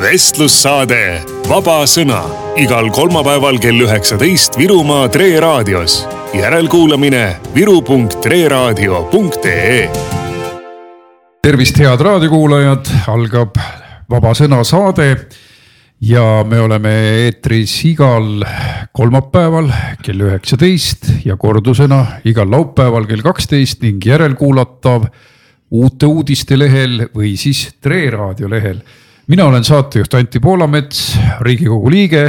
vestlussaade Vaba Sõna igal kolmapäeval kell üheksateist Virumaa Tre raadios. järelkuulamine viru.treraadio.ee. tervist, head raadiokuulajad, algab Vaba Sõna saade ja me oleme eetris igal kolmapäeval kell üheksateist ja kordusena igal laupäeval kell kaksteist ning järelkuulatav uute uudiste lehel või siis Tre raadio lehel mina olen saatejuht Anti Poolamets, riigikogu liige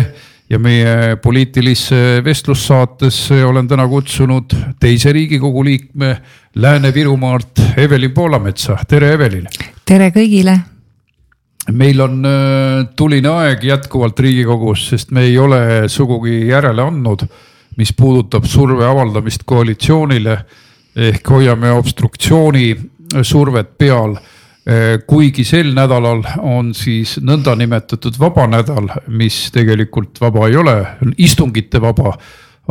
ja meie poliitilisse vestlussaatesse olen täna kutsunud teise riigikogu liikme Lääne-Virumaalt Evelin Poolametsa, tere Evelin. tere kõigile. meil on äh, tuline aeg jätkuvalt riigikogus, sest me ei ole sugugi järele andnud, mis puudutab surve avaldamist koalitsioonile ehk hoiame obstruktsiooni survet peal kuigi sel nädalal on siis nõndanimetatud vaba nädal, mis tegelikult vaba ei ole, on istungite vaba.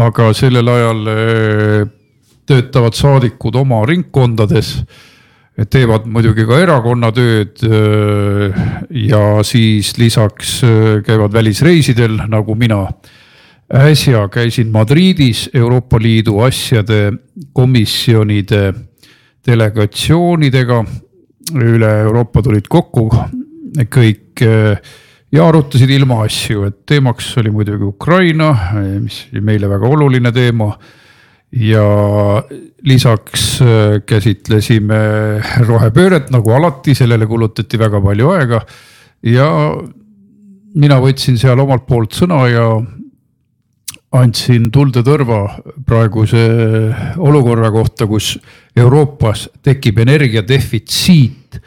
aga sellel ajal äh, töötavad saadikud oma ringkondades, teevad muidugi ka erakonnatööd äh, ja siis lisaks käivad välisreisidel, nagu mina. äsja käisin Madridis Euroopa Liidu asjade komisjonide delegatsioonidega üle Euroopa tulid kokku kõik eh, ja arutasid ilmaasju, et teemaks oli muidugi Ukraina, mis oli meile väga oluline teema. ja lisaks eh, käsitlesime rohepööret nagu alati, sellele kulutati väga palju aega ja mina võtsin seal omalt poolt sõna ja andsin tulde tõrva praeguse olukorra kohta, kus Euroopas tekib energiadefitsiit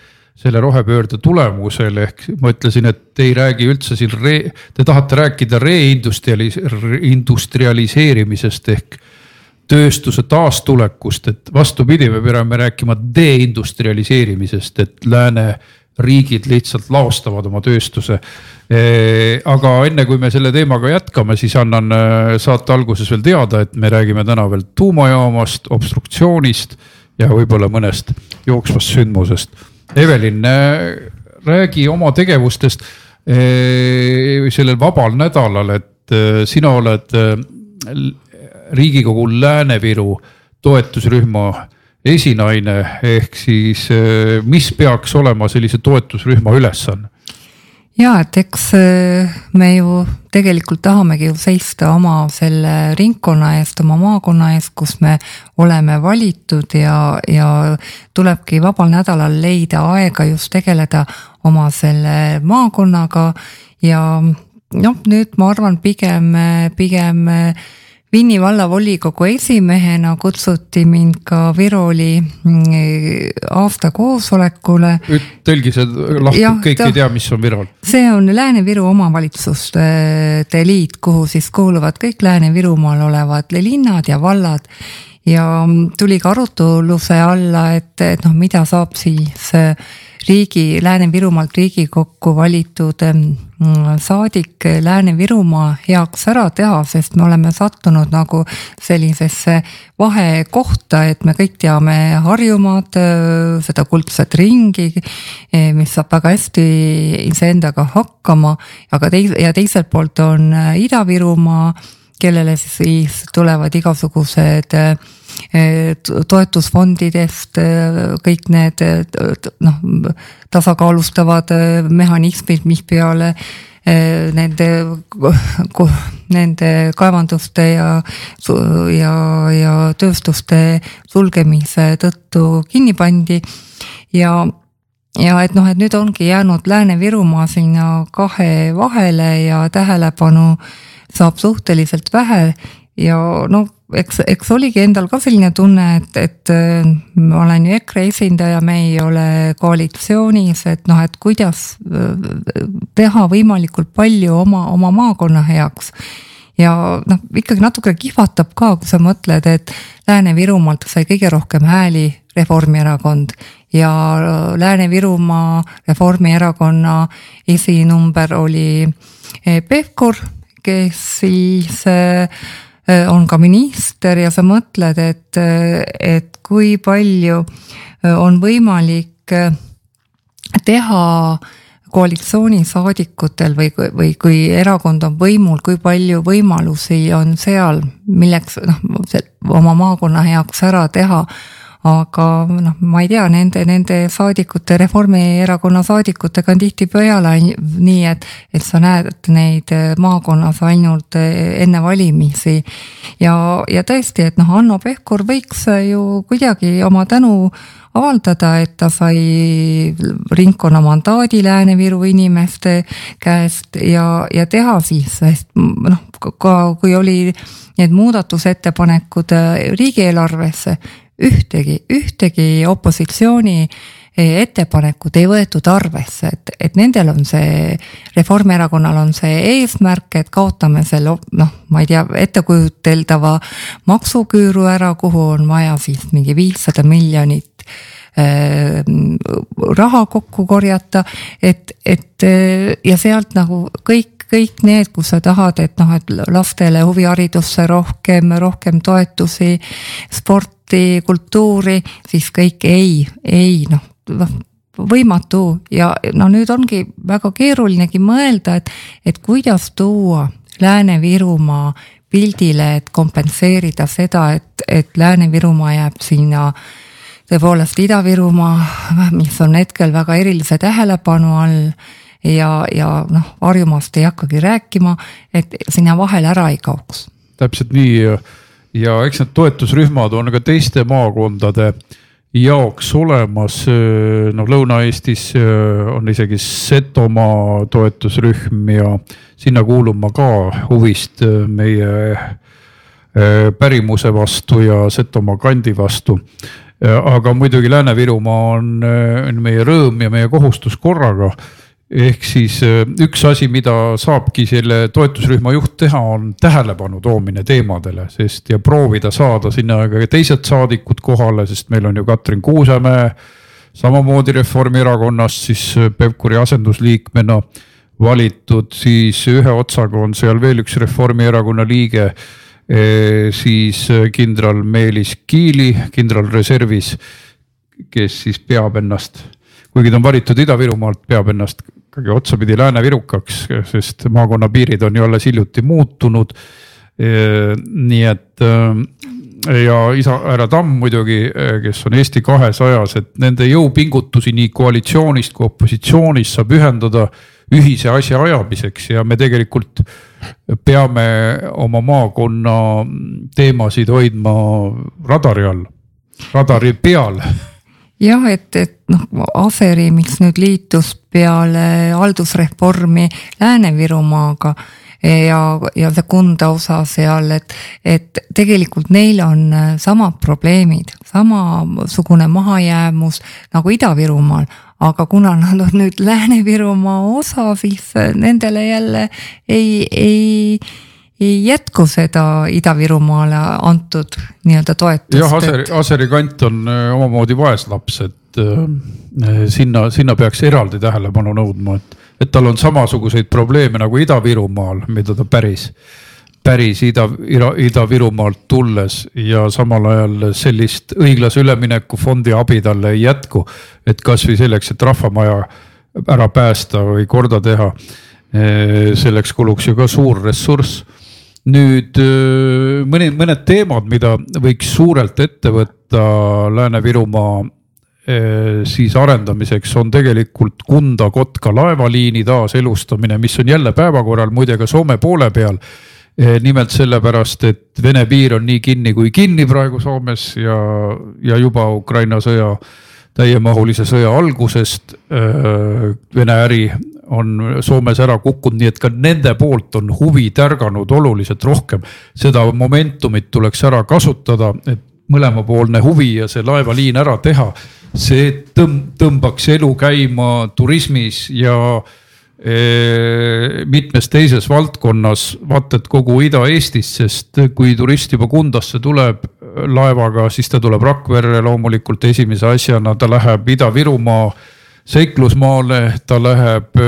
selle rohepöörde tulemusel, ehk ma ütlesin, et te ei räägi üldse siin re-, te tahate rääkida reindustrialis-, industrialiseerimisest ehk tööstuse taastulekust, et vastupidi, me peame rääkima deindustrialiseerimisest, et lääne riigid lihtsalt laostavad oma tööstuse. aga enne kui me selle teemaga jätkame, siis annan äh, saate alguses veel teada, et me räägime täna veel tuumajaamast, obstruktsioonist ja võib-olla mõnest jooksvast sündmusest. Evelin, äh, räägi oma tegevustest sellel vabal nädalal, et sina oled Riigikogu Lääne-Viru toetusrühma esinaine, ehk siis eh, mis peaks olema sellise toetusrühma ülesanne? ja et eks eh, me ju tegelikult tahamegi ju seista oma selle ringkonna eest, oma maakonna eest, kus me oleme valitud ja, ja tulebki vabal nädalal leida aega just tegeleda oma selle maakonnaga ja noh, nüüd ma arvan, pigem, pigem Vinni vallavolikogu esimehena kutsuti mind ka Viroli mm, aasta koosolekule. tõlgi see lahti, kõik ta, ei tea, mis on Virol. see on Lääne-Viru omavalitsuste liit, kuhu siis kuuluvad kõik Lääne-Virumaal olevad linnad ja vallad ja tuli ka arutluse alla, et, et noh, mida saab siis riigi, Lääne-Virumaalt Riigikokku valitud mm, saadik Lääne-Virumaa heaks ära teha, sest me oleme sattunud nagu sellisesse vahekohta, et me kõik teame Harjumaad, seda kuldset ringi, mis saab väga hästi iseendaga hakkama, aga teis- ja teiselt poolt on Ida-Virumaa, kellele siis tulevad igasugused Eh, toetusfondidest eh, kõik need noh, tasakaalustavad mehhanismid, mis peale nende, nende kaevanduste ja, ja, ja tööstuste sulgemise tõttu kinni pandi. ja, ja et noh, et nüüd ongi jäänud Lääne-Virumaa sinna kahe vahele ja tähelepanu saab suhteliselt vähe ja no eks, eks oligi endal ka selline tunne, et, et äh, ma olen ju EKRE esindaja, me ei ole koalitsioonis, et noh, et kuidas äh, teha võimalikult palju oma, oma maakonna heaks. ja noh, ikkagi natuke kihvatab ka, kui sa mõtled, et Lääne-Virumaalt sai kõige rohkem hääli Reformierakond ja Lääne-Virumaa Reformierakonna esinumber oli äh, Pevkur, kes siis Äh, on ka minister ja sa mõtled, et, et kui palju äh, on võimalik äh, teha koalitsioonisaadikutel või, või kui erakond on võimul, kui palju võimalusi on seal, milleks noh, oma maakonna heaks ära teha aga noh, ma ei tea, nende, nende saadikute, Reformierakonna saadikutega on tihtipeale nii, et, et sa näed neid maakonnas ainult enne valimisi. ja, ja tõesti, et noh, Hanno Pevkur võiks ju kuidagi oma tänu avaldada, et ta sai ringkonna mandaadi Lääne-Viru inimeste käest ja, ja teha siis, sest noh, ka kui oli need muudatusettepanekud riigieelarvesse, ühtegi, ühtegi opositsiooni eh, ettepanekut ei võetud arvesse, et, et nendel on see, Reformierakonnal on see eesmärk, et kaotame selle noh, ma ei tea, ettekujuteldava maksuküüru ära, kuhu on vaja siis mingi viissada miljonit äh, raha kokku korjata, et, et ja sealt nagu kõik kõik need, kus sa tahad, et noh, et lastele huviharidusse rohkem, rohkem toetusi, sport, sporti, kultuuri, siis kõik ei, ei noh, noh võimatu. Ja no nüüd ongi väga keerulinegi mõelda, et, et kuidas tuua Lääne-Virumaa pildile, et kompenseerida seda, et, et Lääne-Virumaa jääb sinna tõepoolest Ida-Virumaa, mis on hetkel väga erilise tähelepanu all ja, ja noh, Harjumaast ei hakkagi rääkima, et sinna vahele ära ei kaoks. täpselt nii ja eks need toetusrühmad on ka teiste maakondade jaoks olemas, noh Lõuna-Eestis on isegi Setomaa toetusrühm ja sinna kuulun ma ka huvist meie pärimuse vastu ja Setomaa kandi vastu. aga muidugi Lääne-Virumaa on meie rõõm ja meie kohustus korraga ehk siis äh, üks asi, mida saabki selle toetusrühma juht teha, on tähelepanu toomine teemadele, sest ja proovida saada sinna ka teised saadikud kohale, sest meil on ju Katrin Kuusemäe samamoodi Reformierakonnast siis äh, Pevkuri asendusliikmena valitud, siis ühe otsaga on seal veel üks Reformierakonna liige, äh, siis kindral Meelis Kiili kindralreservis, kes siis peab ennast kuigi ta on valitud Ida-Virumaalt, peab ennast ikkagi otsapidi Lääne-Virukaks, sest maakonna piirid on ju alles hiljuti muutunud. nii et ja isa härra Tamm muidugi, kes on Eesti kahesajas, et nende jõupingutusi nii koalitsioonist kui opositsioonist saab ühendada ühise asja ajamiseks ja me tegelikult peame oma maakonna teemasid hoidma radari all, radari peal jah, et, et noh, Aseri, mis nüüd liitus peale haldusreformi Lääne-Virumaaga ja, ja see Kunda osa seal, et, et tegelikult neil on samad probleemid, samasugune mahajäämus nagu Ida-Virumaal, aga kuna nad on nüüd Lääne-Virumaa osa, siis nendele jälle ei, ei ei jätku seda Ida-Virumaale antud nii-öelda toetust. jah, Aseri, Aseri kant on äh, omamoodi vaeslaps, et äh, sinna, sinna peaks eraldi tähelepanu nõudma, et, et tal on samasuguseid probleeme nagu Ida-Virumaal, mida ta päris, päris Ida, Ida, Ida-Virumaalt tulles ja samal ajal sellist õiglase ülemineku fondi abi talle ei jätku. et kasvõi selleks, et rahvamaja ära päästa või korda teha äh, selleks kuluks ju ka suur ressurss nüüd mõni, mõned teemad, mida võiks suurelt ette võtta Lääne-Virumaa siis arendamiseks on tegelikult Kunda-Kotka laevaliini taaselustamine, mis on jälle päevakorral muide ka Soome poole peal. nimelt sellepärast, et Vene piir on nii kinni kui kinni praegu Soomes ja, ja juba Ukraina sõja täiemahulise sõja algusest Vene äri on Soomes ära kukkunud, nii et ka nende poolt on huvi tärganud oluliselt rohkem. seda momentumit tuleks ära kasutada, et mõlemapoolne huvi ja see laevaliin ära teha. see tõmb-, tõmbaks elu käima turismis ja e, mitmes teises valdkonnas, vaata et kogu Ida-Eestis, sest kui turist juba Kundasse tuleb laevaga, siis ta tuleb Rakverre loomulikult esimese asjana, ta läheb Ida-Virumaa seiklusmaale, ta läheb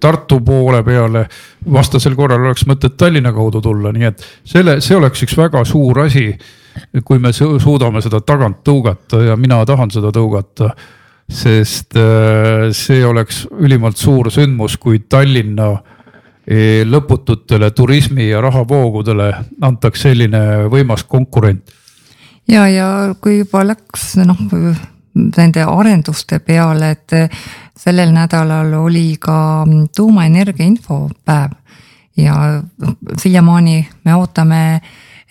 Tartu poole peale. vastasel korral oleks mõtet Tallinna kaudu tulla, nii et selle, see oleks üks väga suur asi. kui me suudame seda tagant tõugata ja mina tahan seda tõugata sest see oleks ülimalt suur sündmus, kui Tallinna lõpututele turismi ja rahavoogudele antaks selline võimas konkurent. ja, ja kui juba läks noh nende arenduste peale, et sellel nädalal oli ka tuumaenergia infopäev. Ja siiamaani me ootame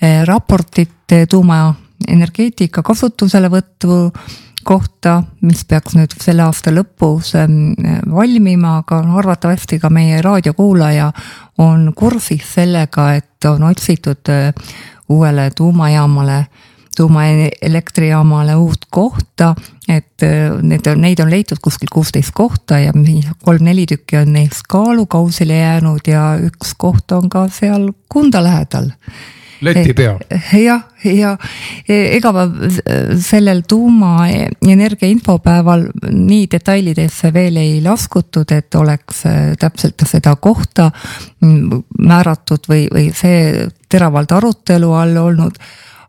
eh, raportit tuumaenergeetika kasutuselevõttu kohta, mis peaks nüüd selle aasta lõpus mm, valmima, aga arvatavasti ka meie raadiokuulaja on kursis sellega, et on otsitud eh, uuele tuumajaamale tuumaelektrijaamale uut kohta, et äh, need on, neid on leitud kuskil kuusteist kohta ja kolm-neli tükki on neist kaalukausile jäänud ja üks koht on ka seal Kunda lähedal leti peal. jah, ja ega ma sellel tuumaenergia infopäeval nii detailidesse veel ei laskutud, et oleks äh, täpselt seda kohta määratud või, või see teravalt arutelu all olnud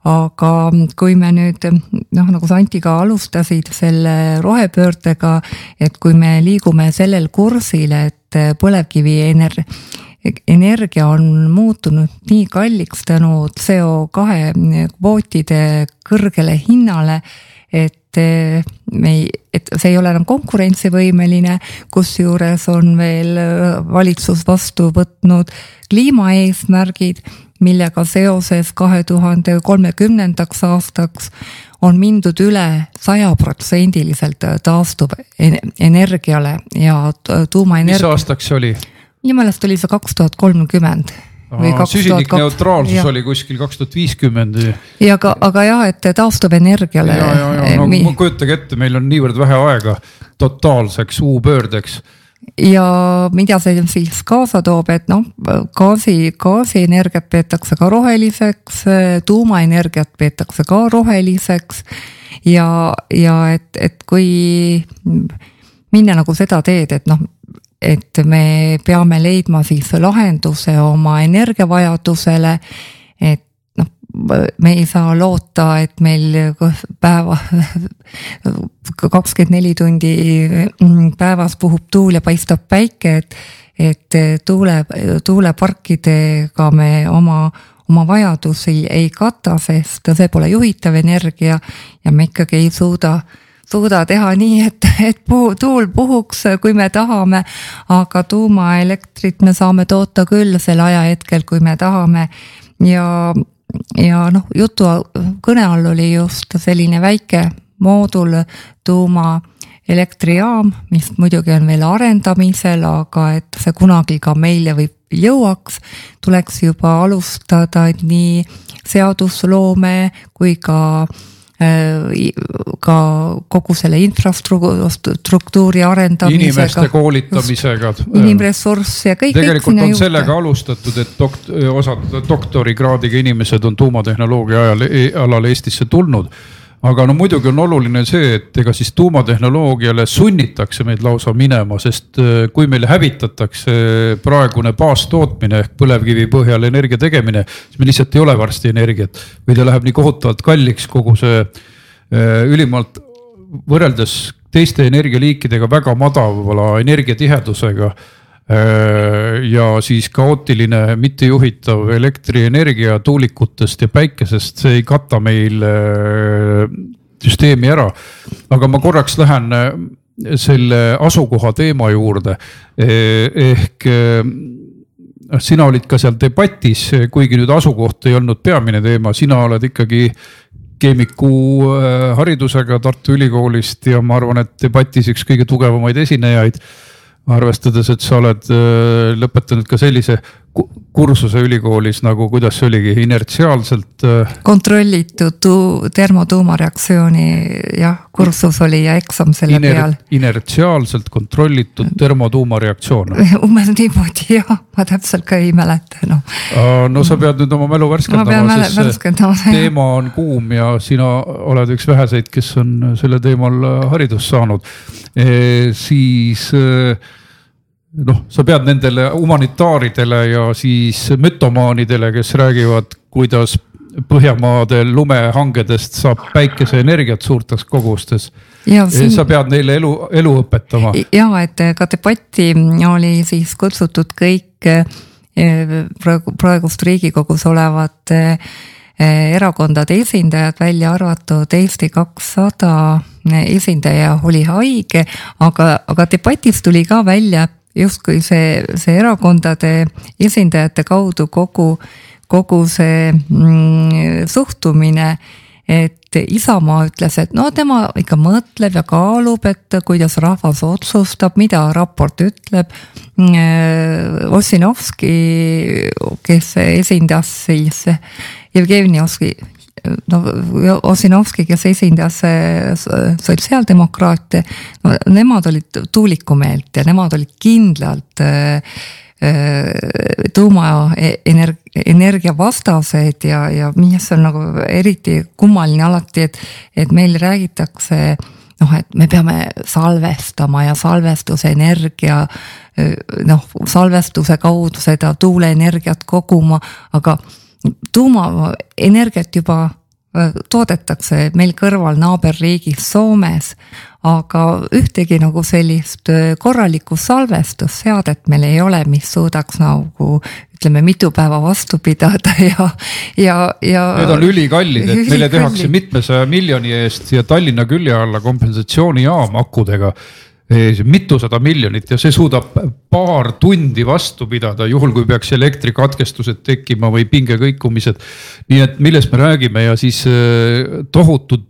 aga kui me nüüd noh, nagu sa Anti ka alustasid selle rohepöördega, et kui me liigume sellel kursil, et põlevkivi ener-, energia on muutunud nii kalliks tänu CO2 kvootide kõrgele hinnale, et me ei, et see ei ole enam konkurentsivõimeline, kusjuures on veel valitsus vastu võtnud kliimaeesmärgid millega seoses kahe tuhande kolmekümnendaks aastaks on mindud üle sajaprotsendiliselt taastuvenergiale ja tuumaenergia. mis aastaks see oli? minu meelest oli see kaks tuhat kolmkümmend süsinikneutraalsus ja. oli kuskil kaks tuhat viiskümmend. ja aga, aga jah, et taastuvenergiale. ja, ja, ja no mi... kujutage ette, meil on niivõrd vähe aega totaalseks U-pöördeks ja mida see siis kaasa toob, et noh, gaasi, gaasienergiat peetakse ka roheliseks, tuumaenergiat peetakse ka roheliseks. ja, ja et, et kui minna nagu seda teed, et noh, et me peame leidma siis lahenduse oma energiavajadusele, et me ei saa loota, et meil päeva, kakskümmend neli tundi päevas puhub tuul ja paistab päike, et, et tuule, tuuleparkidega me oma, oma vajadusi ei kata, sest see pole juhitav energia ja me ikkagi ei suuda suuda teha nii, et, et puhu, tuul puhuks, kui me tahame, aga tuumaelektrit me saame toota küll sel ajahetkel, kui me tahame. Ja ja noh, jutu kõne all oli just selline väike moodul tuumaelektrijaam, mis muidugi on veel arendamisel, aga et see kunagi ka meile võib jõuaks, tuleks juba alustada nii seadusloome kui ka äh, ka kogu selle infrastruktuuri arendamisega. inimeste koolitamisega. inimressurss ja kõik. tegelikult on juurde. sellega alustatud, et dokt-, osad doktorikraadiga inimesed on tuumatehnoloogia ajal, e-, alal Eestisse tulnud aga no muidugi on oluline see, et ega siis tuumatehnoloogiale sunnitakse meid lausa minema, sest äh, kui meil hävitatakse praegune baastootmine ehk põlevkivi põhjal energia tegemine, siis meil lihtsalt ei ole varsti energiat. või ta läheb nii kohutavalt kalliks, kogu see äh, ülimalt võrreldes teiste energialiikidega väga madala energiatihedusega ja siis kaootiline mittejuhitav elektrienergia tuulikutest ja päikesest, see ei kata meil äh, süsteemi ära. aga ma korraks lähen äh, selle asukoha teema juurde. Ehk sina olid ka seal debatis, kuigi nüüd asukoht ei olnud peamine teema, sina oled ikkagi keemiku haridusega Tartu Ülikoolist ja ma arvan, et debatis üks kõige tugevamaid esinejaid arvestades, et sa oled äh, lõpetanud ka sellise kursuse ülikoolis nagu, kuidas see oligi, inertsiaalselt? Äh, kontrollitud tu-, termotuumareaktsiooni jah, kursus oli ja eksam selle Iner, peal. inertsiaalselt kontrollitud termotuumareaktsioon umbes niimoodi jah, ma täpselt ka ei mäleta noh. no sa pead nüüd oma mälu värskendama, sest teema on kuum ja sina oled üks väheseid, kes on selle teemal haridust saanud e,. siis e, noh, sa pead nendele humanitaaridele ja siis mütomaanidele, kes räägivad, kuidas Põhjamaade lumehangedest saab päikeseenergiat suurtes kogustes. Siin... sa pead neile elu, elu õpetama. ja et ka debatti oli siis kutsutud kõik praegu, praegust riigikogus olevad erakondade esindajad, välja arvatud Eesti kakssada esindaja oli haige, aga, aga debatis tuli ka välja justkui see, see erakondade esindajate kaudu kogu, kogu see mm, suhtumine et Isamaa ütles, et no tema ikka mõtleb ja kaalub, et kuidas rahvas otsustab, mida raport ütleb. Mm, Ossinovski, kes esindas siis Jevgeni Oski, no Ossinovski, kes esindas äh, sotsiaaldemokraate, no nemad olid tuuliku meelt ja nemad olid kindlalt äh, äh, tuumaenergia, energia vastased ja, ja mis on nagu eriti kummaline alati, et, et meil räägitakse noh, et me peame salvestama ja salvestusenergia noh, salvestuse kaudu seda tuuleenergiat koguma, aga tuumaenergiat juba äh, toodetakse meil kõrval naaberriigis Soomes, aga ühtegi nagu sellist äh, korralikku salvestusseadet meil ei ole, mis suudaks nagu ütleme, mitu päeva vastu pidada ja, ja, ja. Need on ülikallid, et meile tehakse mitmesaja miljoni eest siia Tallinna külje alla kompensatsioonijaam akudega mitusada miljonit ja see suudab paar tundi vastu pidada, juhul kui peaks elektrikatkestused tekkima või pingekõikumised. nii et millest me räägime ja siis äh, tohutud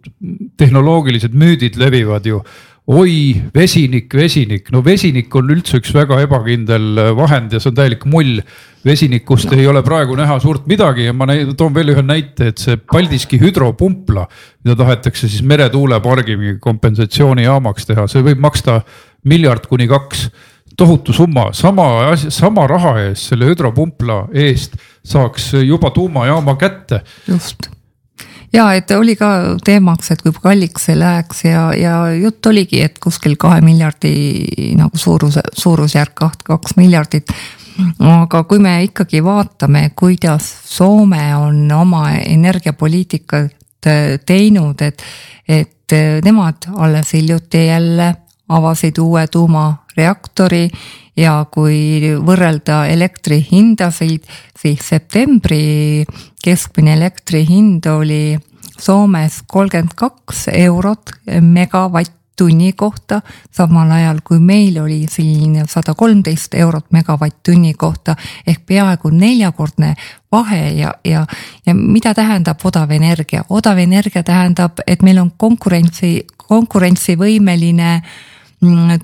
tehnoloogilised müüdid levivad ju oi, vesinik, vesinik, no vesinik on üldse üks väga ebakindel äh, vahend ja see on täielik mull. Vesinikust no. ei ole praegu näha suurt midagi ja ma toon veel ühe näite, et see Paldiski hüdropumpla, mida tahetakse siis meretuulepargi kompensatsioonijaamaks teha, see võib maksta miljard kuni kaks tohutu summa, sama asja, sama raha eest, selle hüdropumpla eest saaks juba tuumajaama kätte. just ja et oli ka teemaks, et kui kalliks see läheks ja, ja jutt oligi, et kuskil kahe miljardi nagu suuruse, suurusjärk kaht, kaks miljardit. aga kui me ikkagi vaatame, kuidas Soome on oma energiapoliitikat äh, teinud, et, et äh, nemad alles hiljuti jälle avasid uue tuumareaktori ja kui võrrelda elektri hindasid, siis septembri keskmine elektri hind oli Soomes kolmkümmend kaks eurot megavatt-tunni kohta, samal ajal kui meil oli siin sada kolmteist eurot megavatt-tunni kohta ehk peaaegu neljakordne vahe ja, ja, ja mida tähendab odav energia? odav energia tähendab, et meil on konkurentsi, konkurentsivõimeline äh,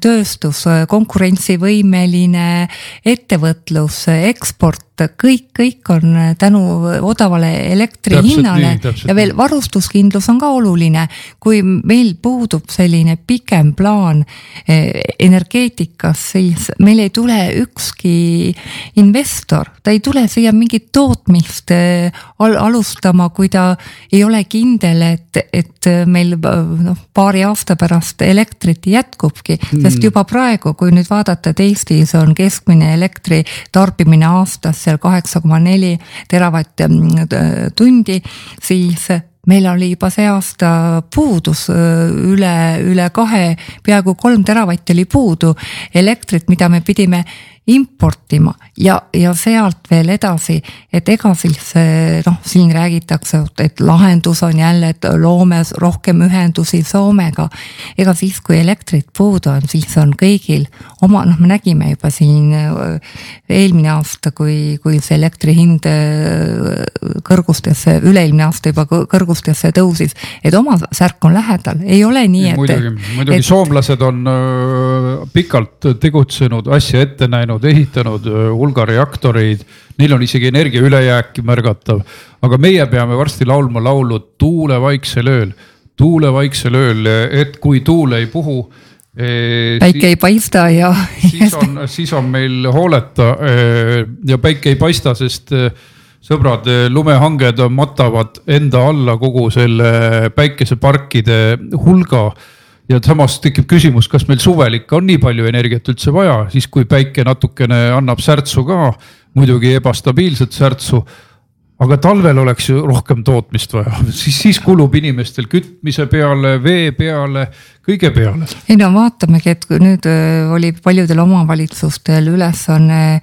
tööstus, konkurentsivõimeline ettevõtlus, eksport, kõik, kõik on tänu odavale elektri täpselt hinnale nii, ja veel varustuskindlus on ka oluline. kui meil puudub selline pikem plaan eh, energeetikas, siis meil ei tule ükski investor, ta ei tule siia mingit tootmist eh, al alustama, kui ta ei ole kindel, et, et meil noh, paari aasta pärast elektrit jätkubki. Sest juba praegu, kui nüüd vaadata, et Eestis on keskmine elektri tarbimine aastas seal kaheksa koma neli teravatt-tundi, siis meil oli juba see aasta puudus üle, üle kahe, peaaegu kolm teravatti oli puudu elektrit, mida me pidime importima ja, ja sealt veel edasi, et ega siis noh, siin räägitakse, et lahendus on jälle, et loome rohkem ühendusi Soomega. ega siis, kui elektrit puudu on, siis on kõigil oma, noh, me nägime juba siin eelmine aasta, kui, kui see elektri hind kõrgustesse, üle-eelmine aasta juba kõrgustesse tõusis, et oma särk on lähedal, ei ole nii, et. muidugi, muidugi et, soomlased on öö, pikalt tegutsenud, asja ette näinud teinud, ehitanud hulga reaktoreid, neil on isegi energia ülejääki märgatav. aga meie peame varsti laulma laulu Tuule vaiksel ööl, tuule vaiksel ööl, et kui tuul ei puhu päike ei paista ja. siis on, siis on meil hooleta ja päike ei paista, sest sõbrad, lumehanged matavad enda alla kogu selle päikeseparkide hulga ja samas tekib küsimus, kas meil suvel ikka on nii palju energiat üldse vaja, siis kui päike natukene annab särtsu ka, muidugi ebastabiilset särtsu. aga talvel oleks ju rohkem tootmist vaja, siis, siis kulub inimestel kütmise peale, vee peale, kõige peale. ei no vaatamegi, et nüüd äh, oli paljudel omavalitsustel ülesanne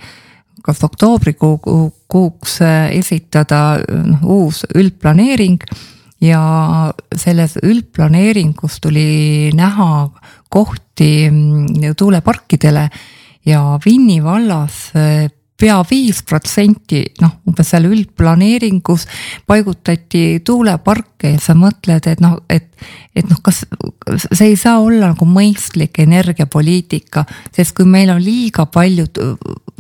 kas oktoobrikuuks äh, esitada noh uus üldplaneering ja selles üldplaneeringus tuli näha kohti mm, tuuleparkidele ja Vinni vallas äh, pea viis protsenti, noh, umbes seal üldplaneeringus paigutati tuuleparke ja sa mõtled, et noh, et, et noh, kas see ei saa olla nagu mõistlik energiapoliitika, sest kui meil on liiga palju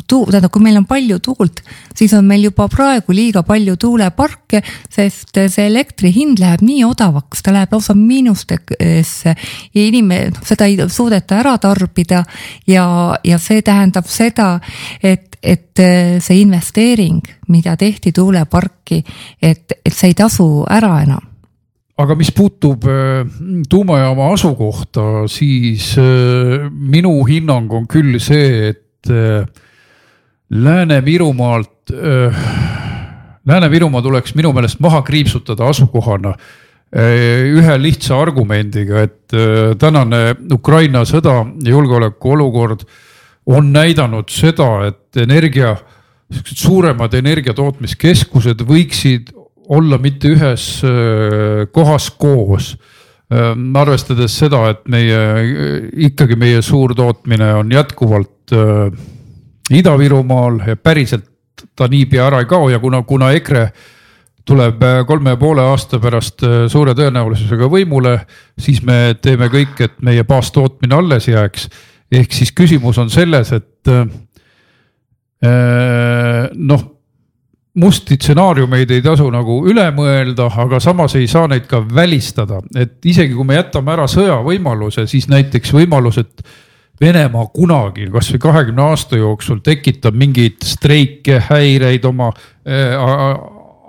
tuu-, tähendab, kui meil on palju tuult, siis on meil juba praegu liiga palju tuuleparke, sest see elektri hind läheb nii odavaks, ta läheb lausa miinustesse. Ja inimene, noh seda ei suudeta ära tarbida ja, ja see tähendab seda, et et see investeering, mida tehti tuuleparki, et, et see ei tasu ära enam. Aga mis puutub äh, tuumajaama asukohta, siis äh, minu hinnang on küll see, et äh, Lääne-Virumaalt, Lääne-Virumaa tuleks minu meelest maha kriipsutada asukohana ühe lihtsa argumendiga, et tänane Ukraina sõda ja julgeolekuolukord on näidanud seda, et energia, siuksed suuremad energiatootmiskeskused võiksid olla mitte ühes kohas koos. Arvestades seda, et meie ikkagi meie suurtootmine on jätkuvalt Ida-Virumaal päriselt ta niipea ära ei kao ja kuna, kuna EKRE tuleb äh, kolme ja poole aasta pärast suure tõenäosusega võimule, siis me teeme kõik, et meie baastootmine alles jääks. Ehk siis küsimus on selles, et äh, noh, musti stsenaariumeid ei tasu nagu üle mõelda, aga samas ei saa neid ka välistada, et isegi kui me jätame ära sõjavõimaluse, siis näiteks võimalus, et Venemaa kunagi, kasvõi kahekümne aasta jooksul tekitab mingeid streike, häireid oma äh,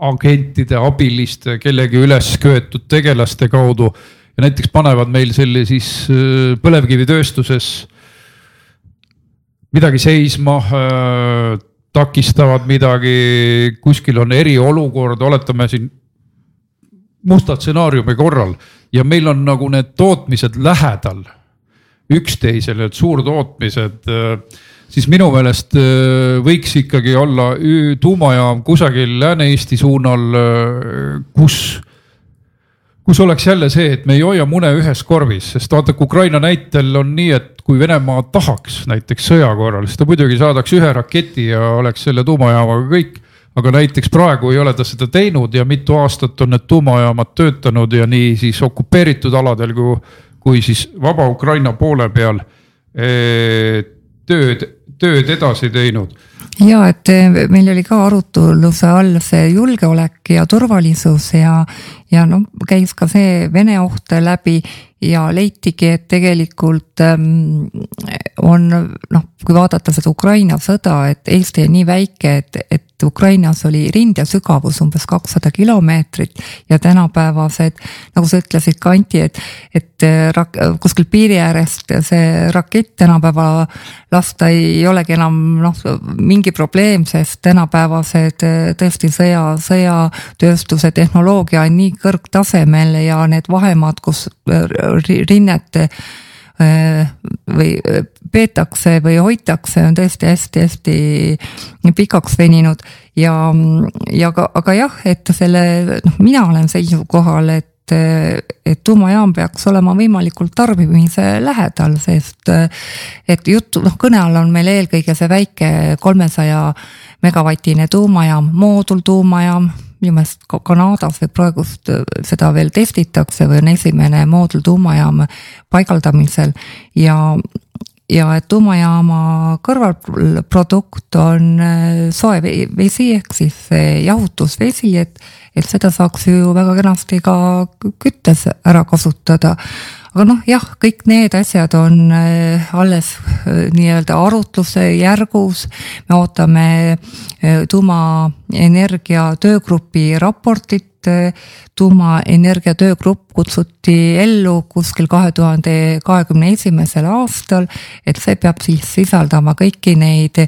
agentide, abiliste, kellegi üles köetud tegelaste kaudu. Ja näiteks panevad meil selle siis äh, põlevkivitööstuses midagi seisma, äh, takistavad midagi, kuskil on eriolukord, oletame siin musta stsenaariumi korral. Ja meil on nagu need tootmised lähedal üksteisele, need suurtootmised, äh, siis minu meelest äh, võiks ikkagi olla tuumajaam kusagil Lääne-Eesti suunal, kus kus oleks jälle see, et me ei hoia mune ühes korvis, sest vaadake Ukraina näitel on nii, et kui Venemaa tahaks näiteks sõja korral, siis ta muidugi saadaks ühe raketi ja oleks selle tuumajaamaga kõik. aga näiteks praegu ei ole ta seda teinud ja mitu aastat on need tuumajaamad töötanud ja nii siis okupeeritud aladel kui, kui siis vaba Ukraina poole peal eh, tööd, tööd edasi teinud. Ja et eh, meil oli ka arutluse all see julgeolek ja turvalisus ja, ja noh, käis ka see Vene oht läbi ja leitigi, et tegelikult ähm, on noh, kui vaadata seda Ukraina sõda, et Eesti on nii väike, et, et Ukrainas oli rinde sügavus umbes kakssada kilomeetrit ja tänapäevased, nagu sa ütlesid ka Anti, et, et äh, rak, kuskil piiri äärest see rakett tänapäeva lasta ei olegi enam noh, mingi probleem, sest tänapäevased äh, tõesti sõja, sõjatööstuse tehnoloogia on nii kõrgtasemel ja need vahemaad, kus äh, rinnet või peetakse või hoitakse, on tõesti hästi-hästi pikaks veninud. Ja, ja aga, aga jah, et selle noh, mina olen seisukohal, et et tuumajaam peaks olema võimalikult tarbimise lähedal, sest et jutt, noh kõne all on meil eelkõige see väike kolmesaja megavatine tuumajaam, moodultuumajaam minu meelest Kanadas või praegust seda veel testitakse või on esimene moodultuumajaam paigaldamisel ja ja et tuumajaama kõrvalprodukt on äh, soe vesi ehk siis jahutusvesi, et, et seda saaks ju väga kenasti ka küttes ära kasutada aga noh, jah, kõik need asjad on äh, alles äh, nii-öelda arutluse järgus. me ootame äh, tuumaenergia töögrupi raportit. tuumaenergia töögrupp kutsuti ellu kuskil kahe tuhande kahekümne esimesel aastal, et see peab siis sisaldama kõiki neid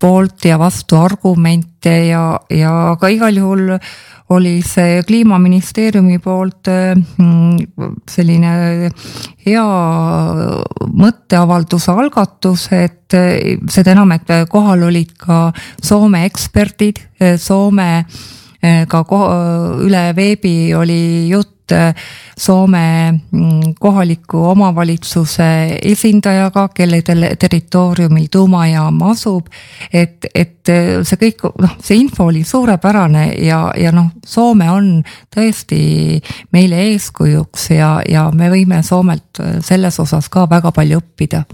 poolt ja vastu argumente ja, ja aga igal juhul oli see kliimaministeeriumi poolt mm, selline hea mõtteavalduse algatus, et seda enam, et kohal olid ka Soome eksperdid, Soome ka üle veebi oli jutt Äh, Soome mm, kohaliku omavalitsuse esindajaga, kelle territooriumil tuumajaam asub. et, et äh, see kõik, noh, see info oli suurepärane ja, ja noh, Soome on tõesti meile eeskujuks ja, ja me võime Soomelt äh, selles osas ka väga palju õppida.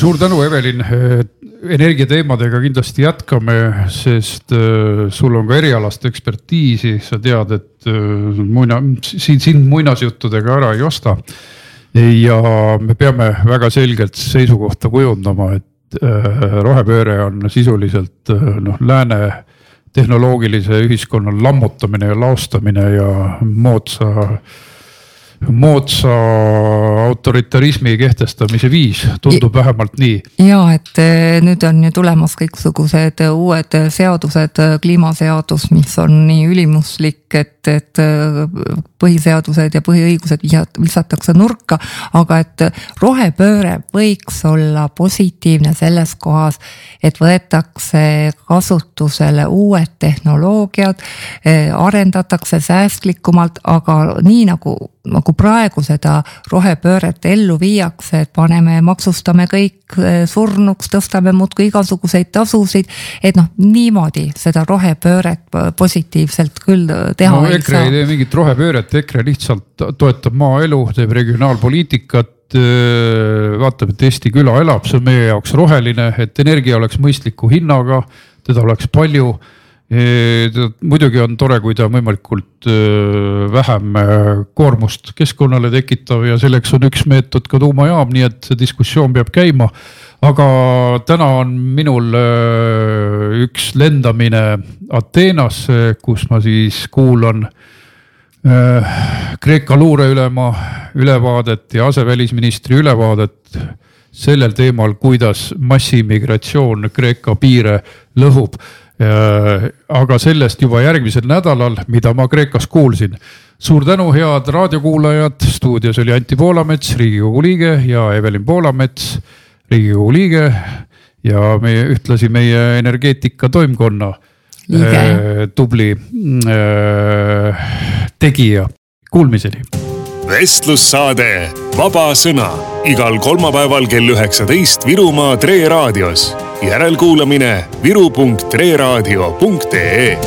Suur tänu, Evelin energiateemadega kindlasti jätkame, sest äh, sul on ka erialast ekspertiisi, sa tead, et äh, muina, siin sind muinasjuttudega ära ei osta. ja me peame väga selgelt seisukohta kujundama, et äh, rohepööre on sisuliselt noh, lääne tehnoloogilise ühiskonna lammutamine ja laostamine ja moodsa moodsa autoritarismi kehtestamise viis, tundub ja, vähemalt nii. ja et eh, nüüd on ju tulemas kõiksugused uued seadused, kliimaseadus, mis on nii ülimuslik, et, et põhiseadused ja põhiõigused visatakse nurka. aga et rohepööre võiks olla positiivne selles kohas, et võetakse kasutusele uued tehnoloogiad, eh, arendatakse säästlikumalt, aga nii nagu nagu praegu seda rohepööret ellu viiakse, et paneme, maksustame kõik eh, surnuks, tõstame muudkui igasuguseid tasusid. et noh, niimoodi seda rohepööret positiivselt küll teha no, ei saa. EKRE ei tee mingit rohepööret, EKRE lihtsalt toetab maaelu, teeb regionaalpoliitikat vaatab, et Eesti küla elab, see on meie jaoks roheline, et energia oleks mõistliku hinnaga, teda oleks palju muidugi on tore, kui ta võimalikult vähem koormust keskkonnale tekitab ja selleks on üks meetod ka tuumajaam, nii et see diskussioon peab käima. aga täna on minul üks lendamine Ateenasse, kus ma siis kuulan Kreeka luureülema ülevaadet ja asevälisministri ülevaadet sellel teemal, kuidas massiimmigratsioon Kreeka piire lõhub. Aga sellest juba järgmisel nädalal, mida ma Kreekas kuulsin. suur tänu, head raadiokuulajad, stuudios oli Anti Poolamets, riigikogu liige ja Evelin Poolamets, riigikogu liige. Ja meie ühtlasi meie energeetika toimkonna äh, tubli äh, tegija. Kuulmiseni. vestlussaade Vaba Sõna igal kolmapäeval kell üheksateist Virumaa Tre raadios järelkuulamine viru.reeraadio.ee